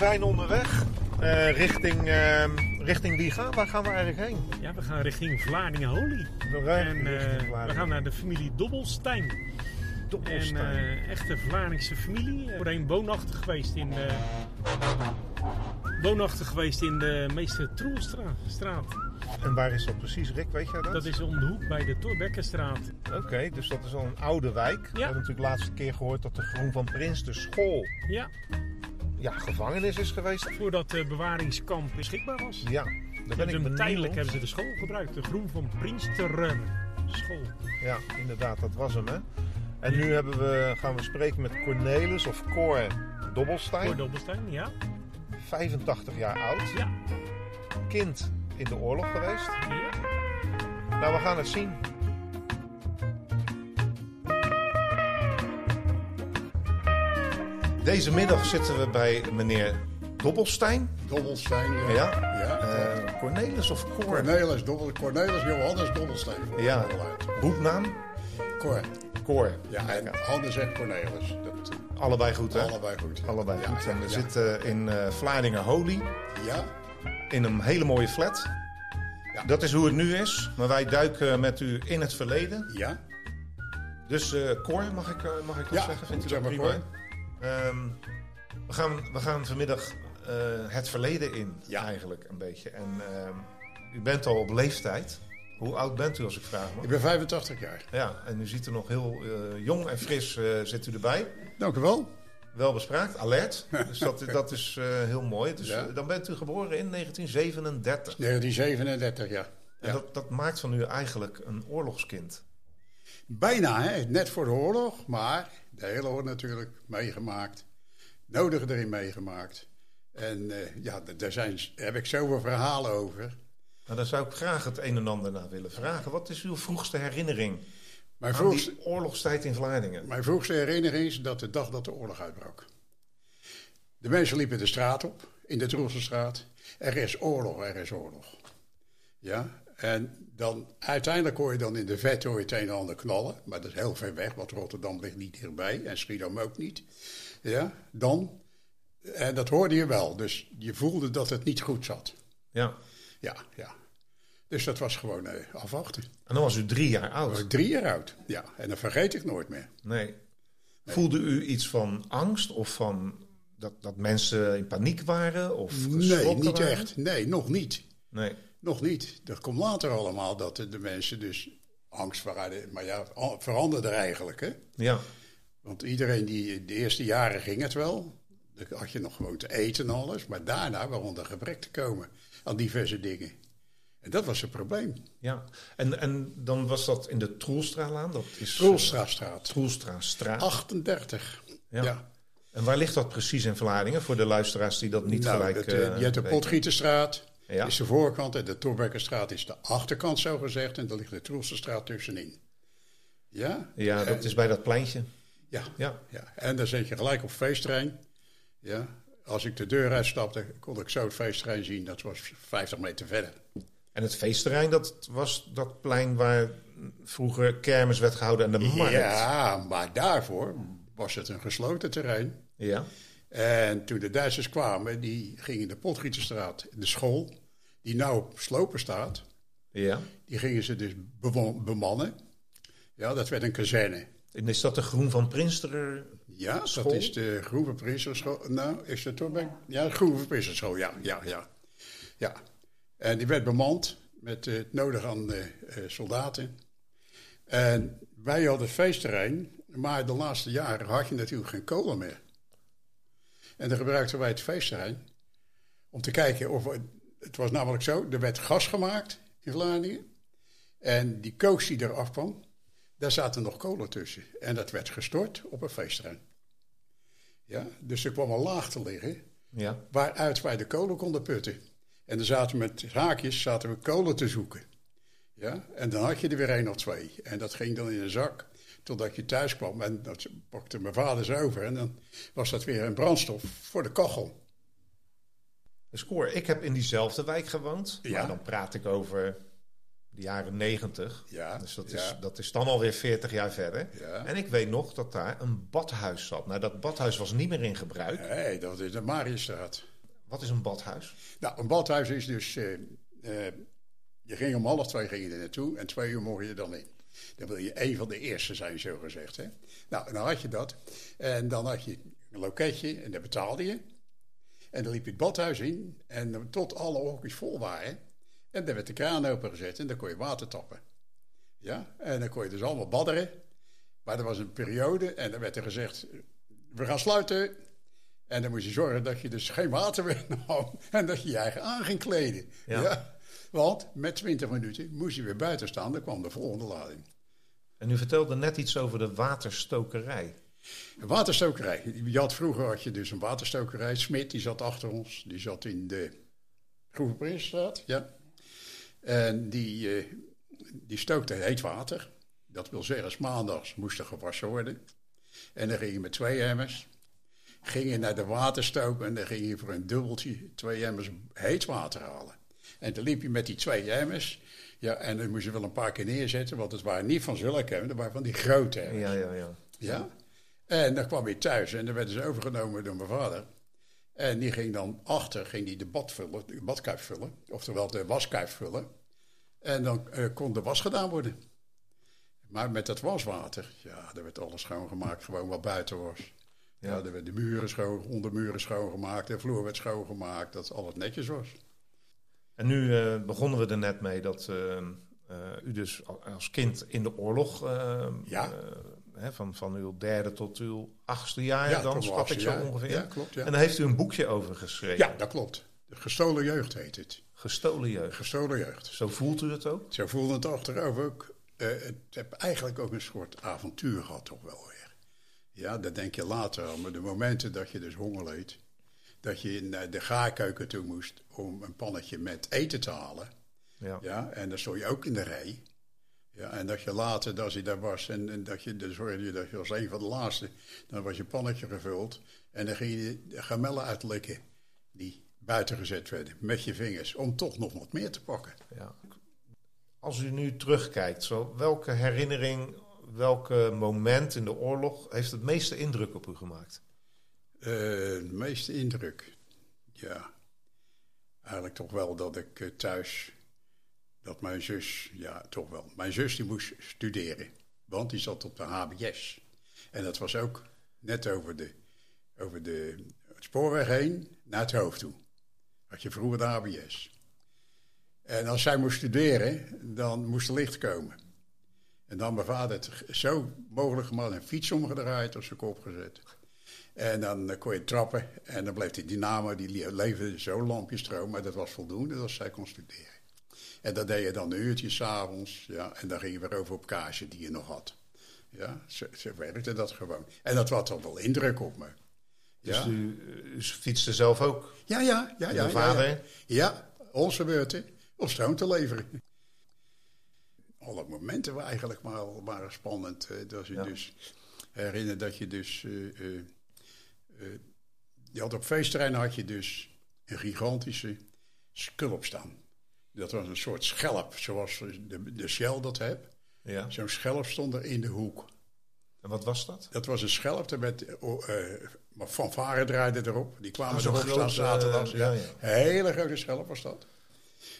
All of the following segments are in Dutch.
We zijn onderweg. Eh, richting, uh, richting wie gaan Waar gaan we eigenlijk heen? Ja, we gaan richting Vlaardingen-Holy. En uh, we gaan naar de familie Dobbelstein. Dobbelstein. Een uh, echte Vlaardingse familie. Voorheen woonachtig geweest in de, woonachtig geweest in de meeste Troelstraat. En waar is dat precies, Rick? Weet jij dat? Dat is om de hoek bij de Torbekkenstraat. Oké, dus dat is al een oude wijk. Ja. We hebben natuurlijk de laatste keer gehoord dat de Groen van Prins, de school, ja. Ja, gevangenis is geweest. Voordat het bewaringskamp beschikbaar was. Ja, daar ben ik Tijdelijk hebben ze de school gebruikt, de Groen van Prinsteren school. Ja, inderdaad, dat was hem hè. En nu hebben we, gaan we spreken met Cornelis of Cor Dobbelstein. Cor Dobbelstein, ja. 85 jaar oud. Ja. Kind in de oorlog geweest. Ja. Nou, we gaan het zien. Deze middag zitten we bij meneer Dobbelstein. Dobbelstein, ja. ja. ja. Uh, Cornelis of Cor? Cornelis, Dobbel, Cornelis Johannes Dobbelstein. Ja. Boeknaam? Cor. Cor. Ja, en Hannes en Cornelis. Dat, allebei goed, hè? Allebei goed. Allebei goed. en we zitten in uh, Vlaardingen Holy. Ja. In een hele mooie flat. Ja. Dat is hoe het nu is. Maar wij duiken met u in het verleden. Ja. Dus uh, Cor, mag ik, mag ik dat ja, zeggen? Vindt u dat prima? Um, we, gaan, we gaan vanmiddag uh, het verleden in, ja. eigenlijk een beetje. En uh, u bent al op leeftijd. Hoe oud bent u als ik vraag mag? Ik ben 85 jaar. Ja, en u ziet er nog heel uh, jong en fris zit u erbij. Dank u wel. Wel bespraakt, alert. Dus dat, dat is heel mooi. Dus ja. dan bent u geboren in 1937. 1937, ja. En ja. Dat, dat maakt van u eigenlijk een oorlogskind. Bijna, hè? net voor de oorlog, maar de hele oorlog natuurlijk meegemaakt. Nodige erin meegemaakt. En uh, ja, daar zijn, heb ik zoveel verhalen over. Nou, daar zou ik graag het een en ander naar willen vragen. Wat is uw vroegste herinnering mijn aan vroegste, die oorlogstijd in Vlaardingen? Mijn vroegste herinnering is dat de dag dat de oorlog uitbrak. De mensen liepen de straat op, in de Troelsenstraat. Er is oorlog, er is oorlog. Ja, en dan uiteindelijk hoor je dan in de vet hoor je het een en ander knallen. Maar dat is heel ver weg, want Rotterdam ligt niet dichtbij en Schiedam ook niet. Ja, dan. En dat hoorde je wel. Dus je voelde dat het niet goed zat. Ja. Ja, ja. Dus dat was gewoon eh, afwachten. En dan was u drie jaar oud? Was drie jaar oud, ja. En dat vergeet ik nooit meer. Nee. nee. Voelde u iets van angst of van dat, dat mensen in paniek waren? Of nee, niet waren? echt. Nee, nog niet. Nee. Nog niet. Dat komt later allemaal dat de mensen dus angst hadden. Maar ja, veranderde eigenlijk, hè? Ja. Want iedereen die de eerste jaren ging het wel. Dan had je nog gewoon te eten en alles. Maar daarna begon er gebrek te komen aan diverse dingen. En dat was het probleem. Ja, en, en dan was dat in de Troelstraalaan? Dat is Troelstraatstraat. Troelstraatstraat. 38. Ja. ja. En waar ligt dat precies in Vlaardingen? Voor de luisteraars die dat niet nou, gelijk het, uh, Je hebt de Potgieterstraat. Ja. is de voorkant en de Torbekkenstraat is de achterkant, zo gezegd. En daar ligt de Troelsenstraat tussenin. Ja? Ja, dat en, is bij dat pleintje. Ja, ja. ja. En dan zit je gelijk op feestterrein. Ja. Als ik de deur uitstapte, kon ik zo het feestterrein zien. Dat was 50 meter verder. En het feestterrein, dat was dat plein waar vroeger kermis werd gehouden en de markt. Ja, maar daarvoor was het een gesloten terrein. Ja. En toen de Duitsers kwamen, die gingen de Potgieterstraat, de school, die nou op slopen staat, ja. die gingen ze dus bemannen. Ja, dat werd een kazerne. En is dat de Groen van Prinsterer Ja, school? dat is de Groen van Prinsterschool. Nou, is dat toch bij? Ja, de Groen van Prinsterschool, ja, ja, ja. Ja. En die werd bemand met uh, het nodig aan uh, soldaten. En wij hadden het feestterrein, maar de laatste jaren had je natuurlijk geen kolen meer. En dan gebruikten wij het feestterrein om te kijken of... Het was namelijk zo, er werd gas gemaakt in Vlaanderen. En die koos die eraf kwam, daar zaten nog kolen tussen. En dat werd gestort op een feestterrein. Ja, dus er kwam een laag te liggen ja. waaruit wij de kolen konden putten. En dan zaten we met haakjes zaten we kolen te zoeken. Ja, en dan had je er weer één of twee. En dat ging dan in een zak totdat je thuis kwam. En dat pakte mijn vader zo over. En dan was dat weer een brandstof voor de kachel. Cor, ik heb in diezelfde wijk gewoond. Ja. Maar dan praat ik over de jaren 90. Ja, dus dat is, dat is dan alweer 40 jaar verder. Ja. En ik weet nog dat daar een badhuis zat. Nou, dat badhuis was niet meer in gebruik. Nee, dat is de Mariëstraat. Wat is een badhuis? Nou, een badhuis is dus... Uh, je ging om half twee ging je er naartoe en twee uur mocht je dan in. Dan wil je een van de eerste zijn, zo gezegd. Hè? Nou, dan had je dat. En dan had je een loketje en daar betaalde je. En dan liep je het badhuis in en tot alle hokjes vol waren. En dan werd de kraan opengezet en dan kon je water tappen. Ja, en dan kon je dus allemaal badderen. Maar er was een periode en dan werd er gezegd, we gaan sluiten. En dan moest je zorgen dat je dus geen water meer nam en dat je je eigen aan ging kleden. Ja. Want met 20 minuten moest je weer buiten staan, dan kwam de volgende lading. En u vertelde net iets over de waterstokerij. Een waterstokerij. Je had, vroeger had je dus een waterstokerij. Smit, die zat achter ons. Die zat in de Groevenprinsenstraat. Ja. En die, uh, die stookte heet water. Dat wil zeggen, maandags moest er gewassen worden. En dan ging je met twee emmers. Ging je naar de waterstook en dan ging je voor een dubbeltje twee emmers heet water halen. En dan liep je met die twee emmers. Ja, en dan moest je wel een paar keer neerzetten, want het waren niet van zulke emmers, dat waren van die grote emmers. Ja, ja, ja. Ja? En dan kwam hij thuis en dan werden ze overgenomen door mijn vader. En die ging dan achter ging die de bad vullen, de badkuip vullen, oftewel de waskuip vullen. En dan uh, kon de was gedaan worden. Maar met dat waswater, ja, er werd alles schoongemaakt, gewoon wat buiten was. Ja, ja er werden de muren schoon, ondermuren schoongemaakt, de vloer werd schoongemaakt, dat alles netjes was. En nu uh, begonnen we er net mee dat uh, u dus als kind in de oorlog ja van, van uw derde tot uw achtste jaar, dan schat ik zo ongeveer. Ja, klopt. Ja. En daar heeft u een boekje over geschreven. Ja, dat klopt. Gestolen jeugd heet het. Gestolen jeugd. Gestolen jeugd. Zo voelt u het ook? Zo voelde het achterover ook. Uh, het heb eigenlijk ook een soort avontuur gehad, toch wel weer. Ja, dat denk je later. Maar de momenten dat je dus honger leed, dat je naar de gaarkeuken toe moest om een pannetje met eten te halen. Ja. ja en dan stond je ook in de rij. Ja, en dat je later, als hij daar was, en, en dat je, dan zorgde je dat je als een van de laatste, dan was je pannetje gevuld. En dan ging je de gamellen uitlikken die buiten gezet werden met je vingers, om toch nog wat meer te pakken. Ja. Als u nu terugkijkt, zo, welke herinnering, welke moment in de oorlog heeft het meeste indruk op u gemaakt? Uh, het meeste indruk, ja. Eigenlijk toch wel dat ik uh, thuis dat mijn zus, ja toch wel, mijn zus die moest studeren. Want die zat op de HBS. En dat was ook net over de, over de spoorweg heen naar het hoofd toe. Had je vroeger de HBS. En als zij moest studeren, dan moest er licht komen. En dan mijn vader het zo mogelijk gemaakt, een fiets omgedraaid, op zijn kop gezet. En dan kon je trappen en dan bleef die dynamo, die leverde zo lampjes stroom, maar dat was voldoende als zij kon studeren. En dat deed je dan een uurtje s'avonds. Ja, en dan ging je weer over op kaasje die je nog had. Ja, zo, zo werkte dat gewoon. En dat had toch wel indruk op me. Dus ja. u, u fietste zelf ook? Ja, ja, ja. ja, vader? Ja, ja. onze beurten om stroom te leveren. Alle momenten waren eigenlijk maar, waren spannend. Dat je dus herinnert dat je dus... Uh, uh, je had op feestterrein had je dus een gigantische skulp staan. Dat was een soort schelp, zoals de, de Shell dat heb. Ja. Zo'n schelp stond er in de hoek. En wat was dat? Dat was een schelp, met uh, fanfare draaide erop. Die kwamen oh, erop staan zaterdag. ja, hele grote schelp was dat.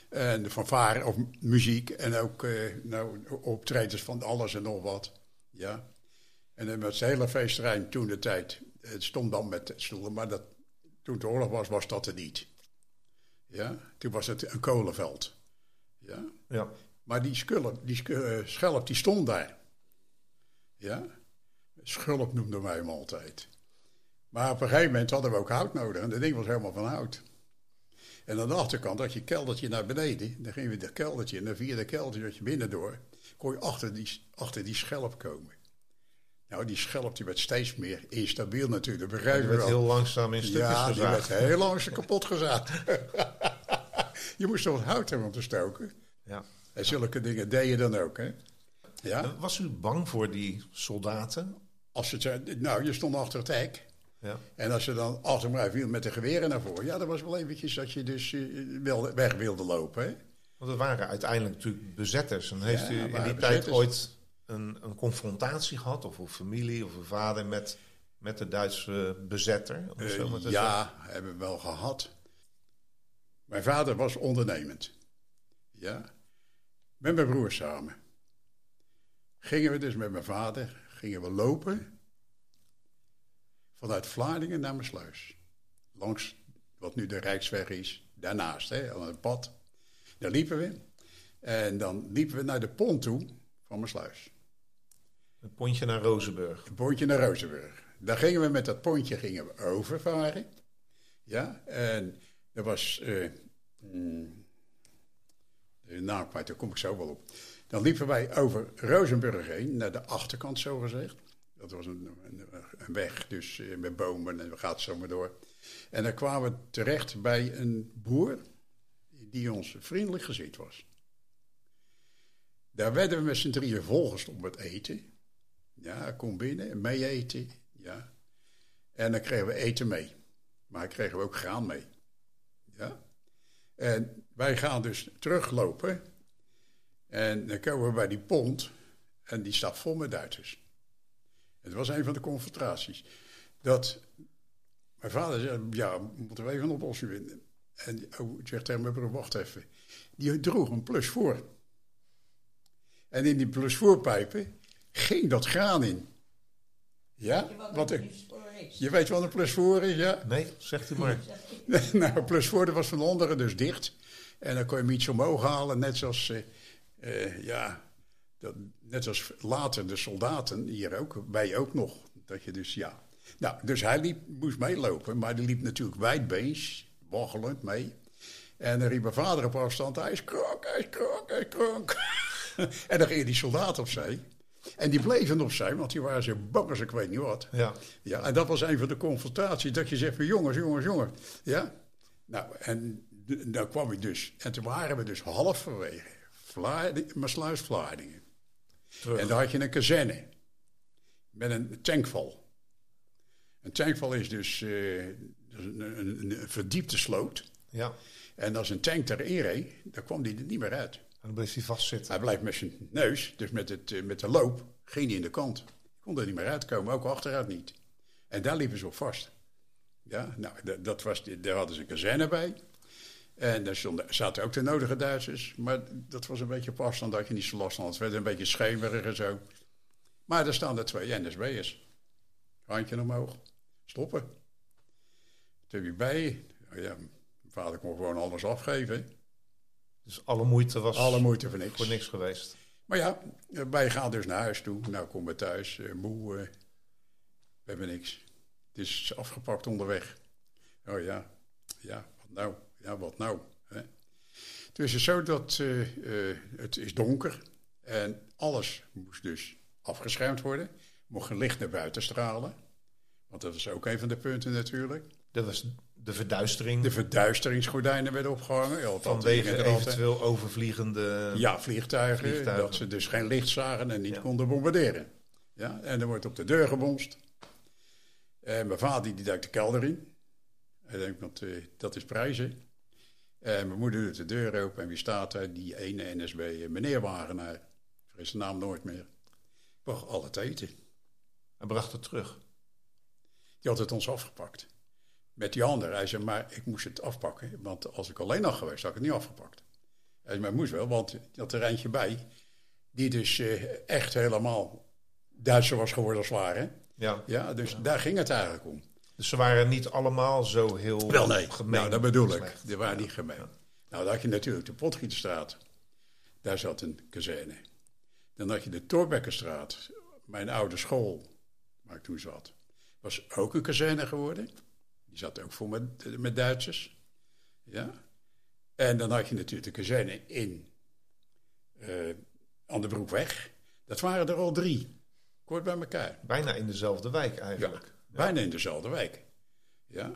En de fanfare, of muziek, en ook uh, nou, optredens van alles en nog wat. Ja. En dan het hele feestterrein toen de tijd, het stond dan met stoelen, maar dat, toen het oorlog was, was dat er niet. Ja? Toen was het een kolenveld. Ja? Ja. Maar die, skulp, die uh, schelp die stond daar. Ja? Schulp noemden wij hem altijd. Maar op een gegeven moment hadden we ook hout nodig. En dat ding was helemaal van hout. En aan de achterkant had je keldertje naar beneden. Dan ging je dat keldertje. En dan via dat keldertje dat je binnendoor. kon je achter die, achter die schelp komen. Nou, die schelp die werd steeds meer instabiel natuurlijk. Begrijp je werd heel langzaam in stukjes ja, die werd heel langzaam kapot gezaagd. je moest wat hout hebben om te stoken. Ja. En zulke dingen deed je dan ook, hè? Ja? Was u bang voor die soldaten? Als het, nou, je stond achter het hek. Ja. En als je dan achter mij viel met de geweren naar voren... ja, dat was wel eventjes dat je dus uh, weg wilde lopen, hè? Want het waren uiteindelijk natuurlijk bezetters. En heeft u in die tijd ooit een, een confrontatie gehad, of uw familie of uw vader, met, met de Duitse bezetter? Uh, ja, hebben we wel gehad. Mijn vader was ondernemend. Ja. Met mijn broer samen. Gingen we dus met mijn vader, gingen we lopen vanuit Vlaardingen naar sluis. Langs wat nu de Rijksweg is, daarnaast, hè, aan het pad. Daar liepen we. En dan liepen we naar de pont toe van sluis. Het pontje naar Rozenburg. Het pontje naar Rozenburg. Daar gingen we met dat pontje gingen we overvaren. Ja, en er was... Uh, mm, daar kom ik zo wel op. Dan liepen wij over Rozenburg heen, naar de achterkant zo gezegd. Dat was een, een, weg, dus eh, met bomen en we gaan zo maar door. En dan kwamen we terecht bij een boer die ons vriendelijk gezind was. Daar werden we met z'n drieën volgestopt met eten. Ja, kom binnen en mee eten. Ja. En dan kregen we eten mee. Maar kregen we ook graan mee. Ja. En wij gaan dus teruglopen. En dan komen we bij die pont. En die staat vol met Duitsers. Het was een van de confrontaties. Dat mijn vader zei, ja, moeten we even een oplossing vinden. En oh, ik zeg tegen mijn broer, wacht even. Die droeg een plus voor. En in die plus voorpijpen ging dat graan in. Ja? Wat er, je weet wat een plus voor is, ja? Nee, zegt u maar. nou, plus voor was van onderen dus dicht. En dan kon je hem iets omhoog halen, net zoals, uh, uh, ja, dat, net als later de soldaten, hier ook, wij ook nog. Dat je dus, ja. Nou, dus hij liep, moest meelopen, maar die liep natuurlijk wijdbeens, waggelend mee. En dan riep mijn vader op afstand, hij is kronk, hij is kronk, hij is kronk. en dan gingen die soldaten opzij. En die bleven opzij, want die waren zo bang als ik weet niet wat. Ja. Ja, en dat was een van de confrontaties, dat je zegt van jongens, jongens, jongens. Ja. Nou, en dan kwam ik dus, en toen waren we dus halverwege Maasluis Vlaardingen. En daar had je een kazerne met een tankval. Een tankval is dus, uh, een, een, een, verdiepte sloot. Ja. En als een tank erin reed, dan kwam die er niet meer uit. En dan bleef hij vastzitten. Hij blijft met zijn neus, dus met, het, eh, met de loop, ging hij in de kant. Kon er niet meer uitkomen, ook achteruit niet. En daar liepen ze op vast. Ja, nou, dat was, daar hadden ze een kazerne bij. En daar zaten ook de nodige Duitsers. Maar dat was een beetje op afstand dat je niet zo last had. Het werd een beetje schemerig en zo. Maar er staan er twee NSB'ers. Handje omhoog. Stoppen. Toen je bij. Oh ja, mijn vader kon gewoon alles afgeven. Dus alle moeite was alle moeite voor niks. voor niks geweest. Maar ja, wij gaan dus naar huis toe. Nou, komen we thuis, uh, moe. Uh, we hebben niks. Het is afgepakt onderweg. Oh ja, ja, wat nou? Ja, wat nou? Hè? Het is zo dat uh, het is donker en alles moest dus afgeschermd worden. Mocht geen licht naar buiten stralen. Want dat was ook een van de punten natuurlijk. Dat was de verduistering. De verduisteringsgordijnen werden opgehangen. Vanwege eventueel overvliegende ja, vliegtuigen, Dat ze dus geen licht zagen en niet konden bombarderen. Ja, en er wordt op de deur gebonst. En mijn vader die duikt de kelder in. Hij denkt, dat, uh, dat is prijzen. En mijn moeder doet de deur open en wie staat daar? Die ene NSB, eh, meneer Wagenaar. Ik zijn naam nooit meer. Bracht al het eten. Hij bracht het terug. Die had het ons afgepakt met die andere. Hij zei, maar ik moest het afpakken, want als ik alleen nog geweest, had ik het niet afgepakt. Hij zei, maar moest wel, want dat er bij, die dus eh, echt helemaal Duitser was geworden als ware. Ja. ja dus daar ging het eigenlijk om. Dus ze waren niet allemaal zo heel wel, nee. gemeen. Nou, dat bedoel ik. Die waren niet gemeen. Nou, dan had je natuurlijk de Potgieterstraat. Daar zat een kazerne. Dan had je de Torbekkenstraat. Mijn oude school, waar ik toen zat, was ook een kazerne geworden. Die zat ook vol met, met Duitsers. Ja. En dan had je natuurlijk de kazerne in uh, aan de Broekweg. Dat waren er al drie. Kort bij elkaar. Bijna in dezelfde wijk eigenlijk. Ja, bijna in dezelfde wijk. Ja.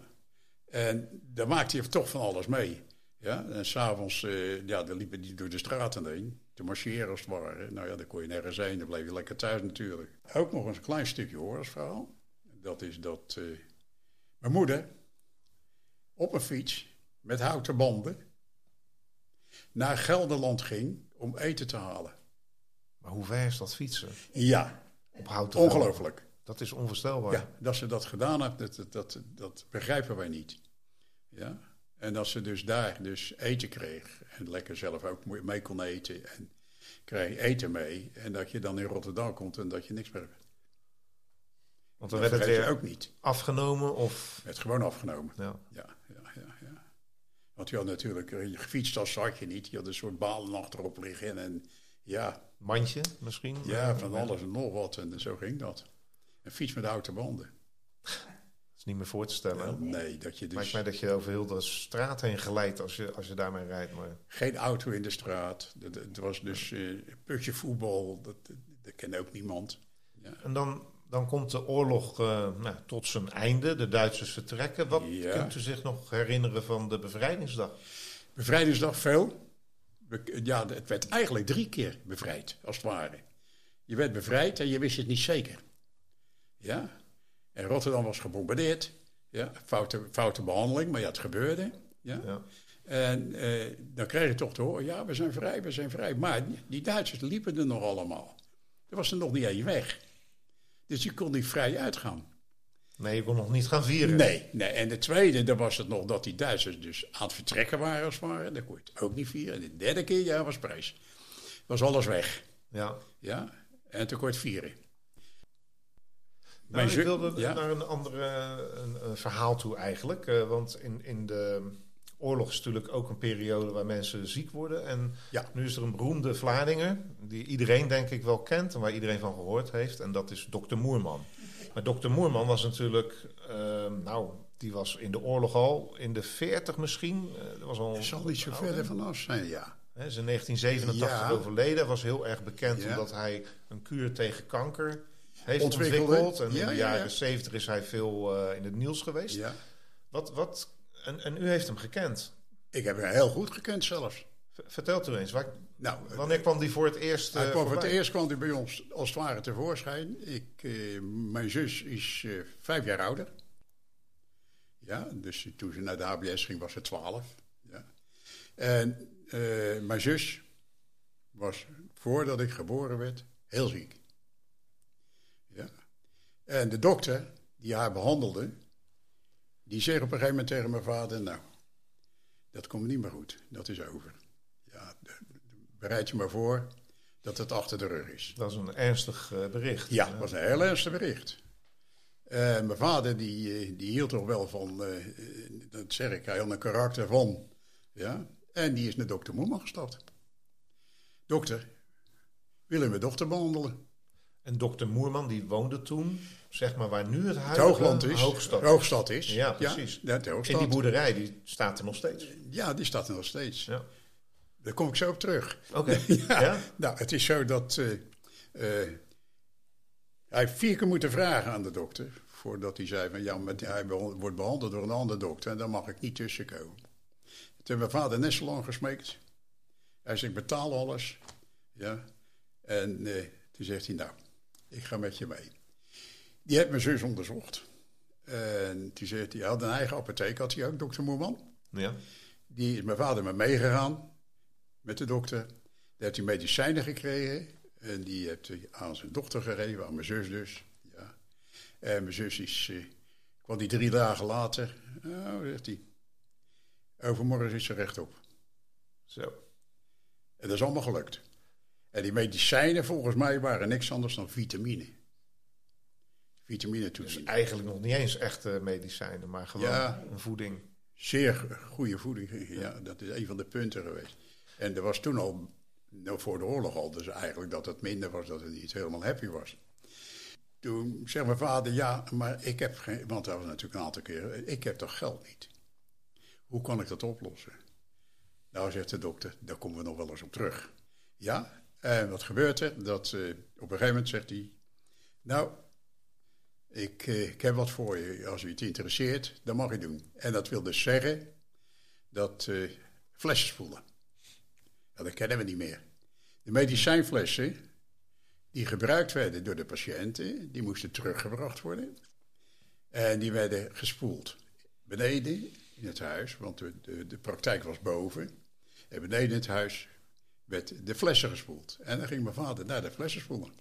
En daar maakte je toch van alles mee. Ja. En s'avonds, uh, ja, dan liepen die door de straten heen. Te marcheren als het ware. Nou ja, dan kon je nergens heen. Dan bleef je lekker thuis natuurlijk. Ook nog eens een klein stukje verhaal. Dat is dat... Uh, mijn moeder op een fiets met houten banden naar Gelderland ging om eten te halen. Maar hoe ver is dat fietsen? Ja, op houten ongelooflijk. Dat is onvoorstelbaar. Ja, dat ze dat gedaan heeft, dat, dat, dat, begrijpen wij niet. Ja? En dat ze dus daar dus eten kreeg en lekker zelf ook mee kon eten en krijg eten mee. En dat je dan in Rotterdam komt en dat je niks meer hebt. Want dan werd het weer ook niet. afgenomen of... Het werd gewoon afgenomen. Ja. Ja, ja, ja, ja. Want je had natuurlijk, eh, je gefietst als je niet. Je had een soort balen achterop liggen en ja. Mandje misschien? Ja, van alles en nog wat. En zo ging dat. Een fiets met houten banden. Dat is niet meer voor te stellen. nee, dat je dus... Lijkt mij dat je over heel de straat heen glijdt als je, als je daarmee rijdt. Maar... Geen auto in de straat. Het was dus uh, putje voetbal. Dat, dat kende ook niemand. Ja. En dan dan komt de oorlog uh, nou, tot zijn einde. De Duitsers vertrekken. Wat kunt u zich nog herinneren van de bevrijdingsdag? Bevrijdingsdag veel. Ja, het werd eigenlijk drie keer bevrijd, als het ware. Je werd bevrijd en je wist het niet zeker. Ja? En Rotterdam was gebombardeerd. Ja? Foute, foute behandeling, maar ja, het gebeurde. Ja? ja. En eh, dan kreeg je toch te horen, ja, we zijn vrij, we zijn vrij. Maar die Duitsers liepen er nog allemaal. Er was er nog niet één weg. Dus je kon niet vrij uitgaan. Nee, je kon nog niet gaan vieren. Nee, nee. en de tweede, dan was het nog dat die Duitsers dus aan het vertrekken waren als het ware. Dan kon je het ook niet vieren. En de derde keer, ja, was prijs. Was alles weg. Ja. Ja, en toen kon je het vieren. Nou, ik wilde naar een ander verhaal toe eigenlijk. Uh, want in, in de oorlog is natuurlijk ook een periode waar mensen ziek worden. En ja. nu is er een beroemde Vlaardinger, die iedereen denk ik wel kent en waar iedereen van gehoord heeft. En dat is dokter Moerman. Maar dokter Moerman was natuurlijk, uh, nou, die was in de oorlog al, in de 40 misschien. Uh, was al zal niet zo verder vanaf zijn, ja. Hij is in 1987 overleden. was heel erg bekend omdat hij een kuur tegen kanker heeft ontwikkeld. En in de jaren 70 is hij veel uh, in het nieuws geweest. Wat, wat en, en u heeft hem gekend? Ik heb hem heel goed gekend zelfs. vertelt u eens, waar, nou, wanneer kwam die voor het eerst hij kwam Voor het eerst kwam hij bij ons als het ware tevoorschijn. Ik, eh, mijn zus is eh, vijf jaar ouder. Ja, dus toen ze naar de HBS ging was ze twaalf. Ja. En uh, mijn zus was voordat ik geboren werd heel ziek. Ja. En de dokter die haar behandelde, die zegt op een gegeven moment tegen mijn vader: Nou, dat komt niet meer goed, dat is over. Ja, bereid je maar voor dat het achter de rug is. Dat is een ernstig uh, bericht. Ja, dat was een heel ernstig bericht. Uh, mijn vader die, eh, die hield toch wel van, uh, dat zeg ik, hij had een karakter van. Ja? En die is naar dokter Moeman gestapt. Dokter, willen mijn dochter behandelen? En dokter Moerman die woonde toen zeg maar waar nu het huidige Hoogland is, Hoogstad. Hoogstad is. Ja, precies. Ja, de En die boerderij die staat er nog steeds. Ja, die staat er nog steeds. Ja. Daar kom ik zo op terug. Oké. ja. Nou, het is zo dat uh, uh, hij vier keer moeten vragen aan de dokter voordat hij zei van ja, hij wordt behandeld door een andere dokter en daar mag ik niet tussenkomen. Toen heeft mijn vader net zo lang gesmeekt. Hij zegt ik betaal alles. Ja. En uh, toen zegt hij nou, ik ga met je mee. Die heeft mijn zus onderzocht. En die zegt, hij had een eigen apotheek, had hij ook, dokter Moerman. Ja. Die is mijn vader meegegaan, met de dokter. Daar heeft hij medicijnen gekregen. En die heeft hij aan zijn dochter gegeven, aan mijn zus dus. Ja. En mijn zus is, eh, kwam die drie dagen later, nou, zegt hij, overmorgen is ze rechtop. Zo. En dat is allemaal gelukt. En die medicijnen volgens mij waren niks anders dan vitamine vitamine toetsen. Dus eigenlijk nog niet eens echte medicijnen, maar gewoon een voeding. Zeer goede voeding, ja. Dat is een van de punten geweest. En er was toen al, nou voor de oorlog al, dus eigenlijk dat het minder was, dat het niet helemaal happy was. Toen zei mijn vader, ja, maar ik heb geen, want dat was natuurlijk een aantal keren, ik heb toch geld niet. Hoe kan ik dat oplossen? Nou, zegt de dokter, daar komen we nog wel eens op terug. Ja, en wat gebeurt er? Dat, uh, op een gegeven moment zegt hij, nou, ik, eh, ik heb wat voor je. Als u het interesseert, dan mag je doen. En dat wil dus zeggen dat uh, flessen spoelen. Dat kennen we niet meer. De medicijnflessen die gebruikt werden door de patiënten, die moesten teruggebracht worden. En die werden gespoeld beneden in het huis, want de, de, de praktijk was boven. En beneden in het huis werd de flessen gespoeld. En dan ging mijn vader naar de flessen spoelen.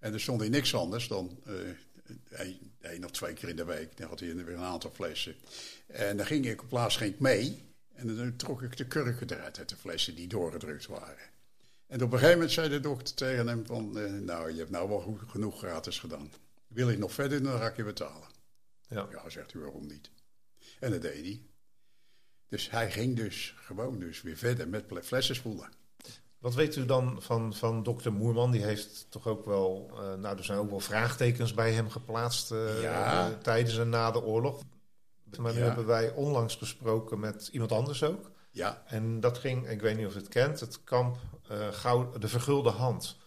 En er stond hij niks anders dan uh, nog twee keer in de week. Dan had hij weer een aantal flessen. En dan ging ik op plaats ging ik mee. En dan trok ik de kurken eruit uit de flessen die doorgedrukt waren. En op een gegeven moment zei de dokter tegen hem van... Uh, nou, je hebt nou wel goed, genoeg gratis gedaan. Wil je nog verder, dan ga ik je betalen. Ja. ja, zegt u, waarom niet? En dat deed hij. Dus hij ging dus gewoon dus weer verder met flessen spoelen. Wat weet u dan van, van dokter Moerman? Die heeft toch ook wel, uh, nou er zijn ook wel vraagtekens bij hem geplaatst uh, tijdens en na de oorlog. Maar nu hebben wij onlangs gesproken met iemand anders ook. Ja. En dat ging, ik weet niet of je het kent, het kamp uh, de Vergulde Hand.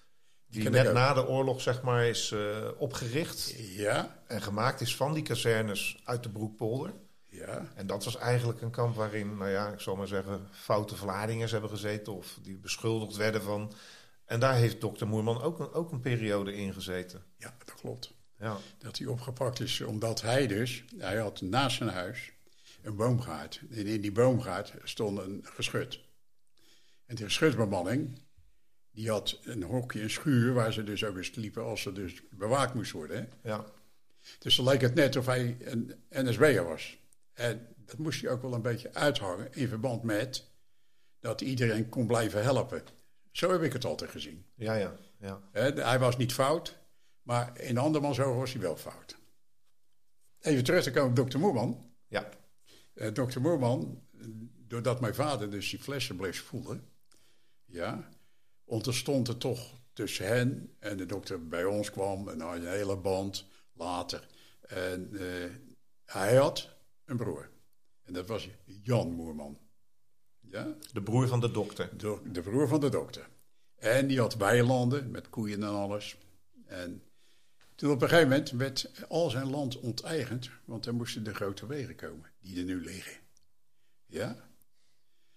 Die net na de oorlog zeg maar is opgericht ja. en gemaakt is van die kazernes uit de Broekpolder. Ja. En dat was eigenlijk een kamp waarin, nou ja, ik zal maar zeggen, foute verladingers hebben gezeten of die beschuldigd werden van. En daar heeft dokter Moerman ook een, ook een periode in gezeten. Ja, dat klopt. Ja. Dat hij opgepakt is omdat hij dus, hij had naast zijn huis een boomgaard. En in die boomgaard stond een geschut. En die geschutbemanning, die had een hokje, een schuur, waar ze dus ook eens liepen als ze dus bewaakt moest worden. Ja. Dus dan leek het net of hij een NSB'er was. En dat moest hij ook wel een beetje uithangen in verband met dat iedereen kon blijven helpen. Zo heb ik het altijd gezien. Ja, ja. ja. hij was niet fout, maar in andermans ogen was hij wel fout. Even terug te komen op dokter Moerman. Ja. Uh, dokter Moerman, doordat mijn vader dus die flessen bleef voelen, ja, ontstond er toch tussen hen en de dokter bij ons kwam en had een hele band later. En uh, hij had een broer. En dat was Jan Moerman. Ja? De broer van de dokter. De, de broer van de dokter. En die had weilanden met koeien en alles. En toen op een gegeven moment werd al zijn land onteigend, want er moesten de grote wegen komen, die er nu liggen. Ja?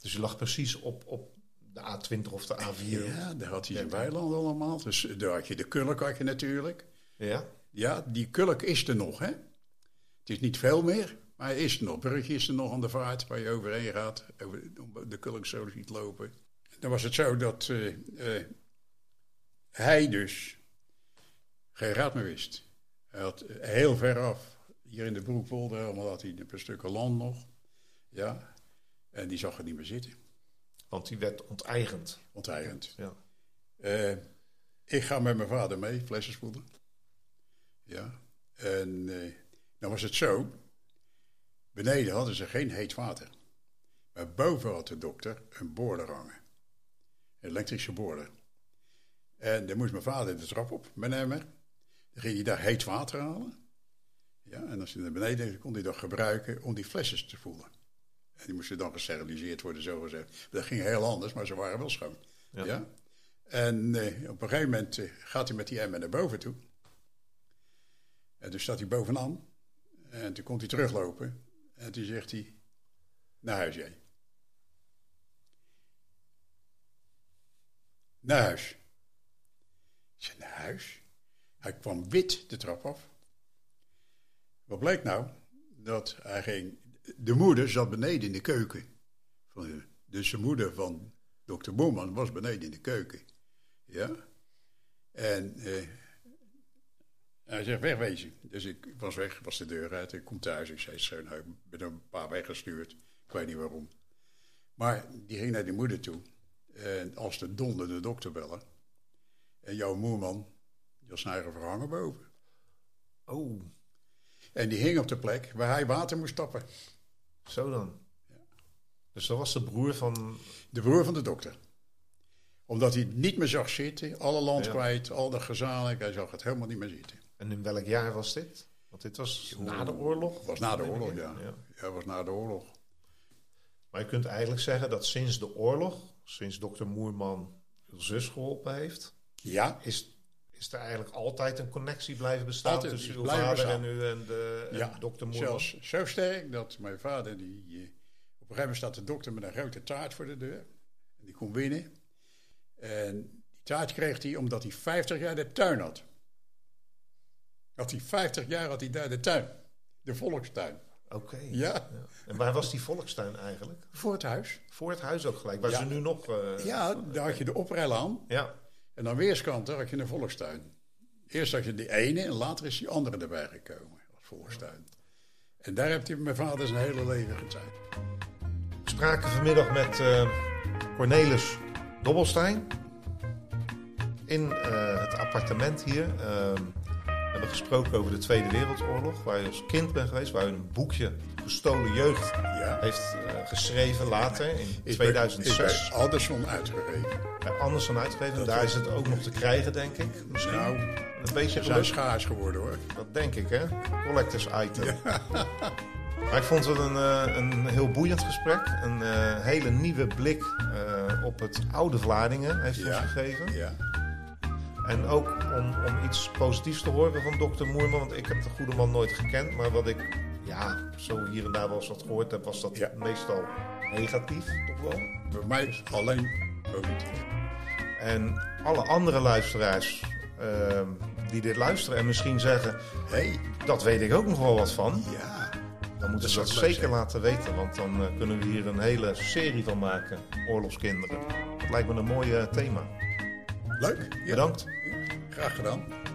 Dus je lag precies op, op de A20 of de A4? Ja, daar had hij zijn weilanden allemaal. Dus daar had je de kulk had je natuurlijk. Ja? Ja, die kulk is er nog, hè. Het is niet veel meer, maar er is nog. Brugge is er nog aan de vaart waar je overheen gaat. Over de kulk zo ziet lopen. Dan was het zo dat uh, uh, hij dus geen raad meer wist. Hij had heel ver af, hier in de Broekpolder, allemaal had hij een paar stukken land nog. Ja, en die zag er niet meer zitten. Want die werd onteigend. Onteigend. Ja. Uh, ik ga met mijn vader mee, flessen spoelen. Ja. En dan was het zo Beneden hadden ze geen heet water. Maar boven had de dokter een boorder hangen. Een elektrische boorder. En dan moest mijn vader de trap op met hem. Dan ging hij daar heet water halen. Ja, en als hij naar beneden kon hij dat gebruiken om die flesjes te voelen. En die moesten dan gesteriliseerd worden, zo gezegd. Dat ging heel anders, maar ze waren wel schoon. Ja. En eh, op een gegeven moment eh, gaat hij met die emmer naar boven toe. En toen staat hij bovenaan. En toen komt hij teruglopen. En toen zegt hij, naar huis jij. Naar huis. Ik zei, naar huis? Hij kwam wit de trap af. Wat bleek nou? Dat hij ging... De moeder zat beneden in de keuken. Dus de moeder van dokter Boeman was beneden in de keuken. Ja? En... Eh, hij zegt wegwezen. Dus ik was weg, was de deur uit. Ik kom thuis. Ik zei, zo, nou, ik ben een paar weggestuurd. Ik weet niet waarom. Maar die ging naar die moeder toe. En als de donder de dokter bellen. En jouw moerman, die was eigen verhangen boven. Oh. En die hing op de plek waar hij water moest stappen. Zo dan. Ja. Dus dat was de broer van... De broer van de dokter omdat hij niet meer zag zitten, alle land kwijt, al dat gezamenlijk, hij zag het helemaal niet meer zitten. En in welk jaar was dit? Want dit was na de oorlog? was na de oorlog, ja. ja. was na de oorlog. Maar je kunt eigenlijk zeggen dat sinds de oorlog, sinds dokter Moerman uw zus geholpen heeft, ja. is, is er eigenlijk altijd een connectie blijven bestaan tussen uw vader en u en, de, en dokter Moerman? Zelfs zo sterk dat mijn vader, die, eh, op een gegeven moment staat de dokter met een grote taart voor de deur. En die komt binnen. En die taart kreeg hij omdat hij 50 jaar de tuin had. Had hij 50 jaar had hij daar de tuin. De volkstuin. Oké. Ja. En waar was die volkstuin eigenlijk? Voor het huis. Voor het huis ook gelijk, waar ze nu nog... Uh, ja, daar had je de oprijlaan. Ja. En aan weerskanten had je een volkstuin. Eerst had je die ene en later is die andere erbij gekomen als volkstuin. En daar heeft hij mijn vader zijn hele leven gezeten. We spraken vanmiddag met uh, Cornelis Dobbelstein in uh, het appartement hier. We hebben gesproken over de Tweede Wereldoorlog, waar je als kind bent geweest, waar u een boekje Gestolen Jeugd ja. heeft uh, geschreven later, in is 2006. Bij, is bij Anderson uitgegeven. Bij Anderson uitgegeven, daar is het ook nog te krijgen, denk ik. Misschien nou, een beetje zijn schaars geworden hoor. Dat denk ik, hè? Collectors item. Ja. Maar ik vond het een, een heel boeiend gesprek. Een uh, hele nieuwe blik op het oude Vlaardingen heeft hij ja. gegeven. Ja. En ook om, om iets positiefs te horen van dokter Moerman. Want ik heb de goede man nooit gekend. Maar wat ik ja, zo hier en daar wel eens wat gehoord heb, was dat ja. meestal negatief, toch wel? Bij mij alleen positief. En alle andere luisteraars uh, die dit luisteren en misschien zeggen... hey, dat weet ik ook nog wel wat van. Ja. Dan moeten ze dat zeker zijn. laten weten. Want dan uh, kunnen we hier een hele serie van maken. Oorlogskinderen. Dat lijkt me een mooi uh, thema. Leuk. Bedankt. Ja. Graag gedaan.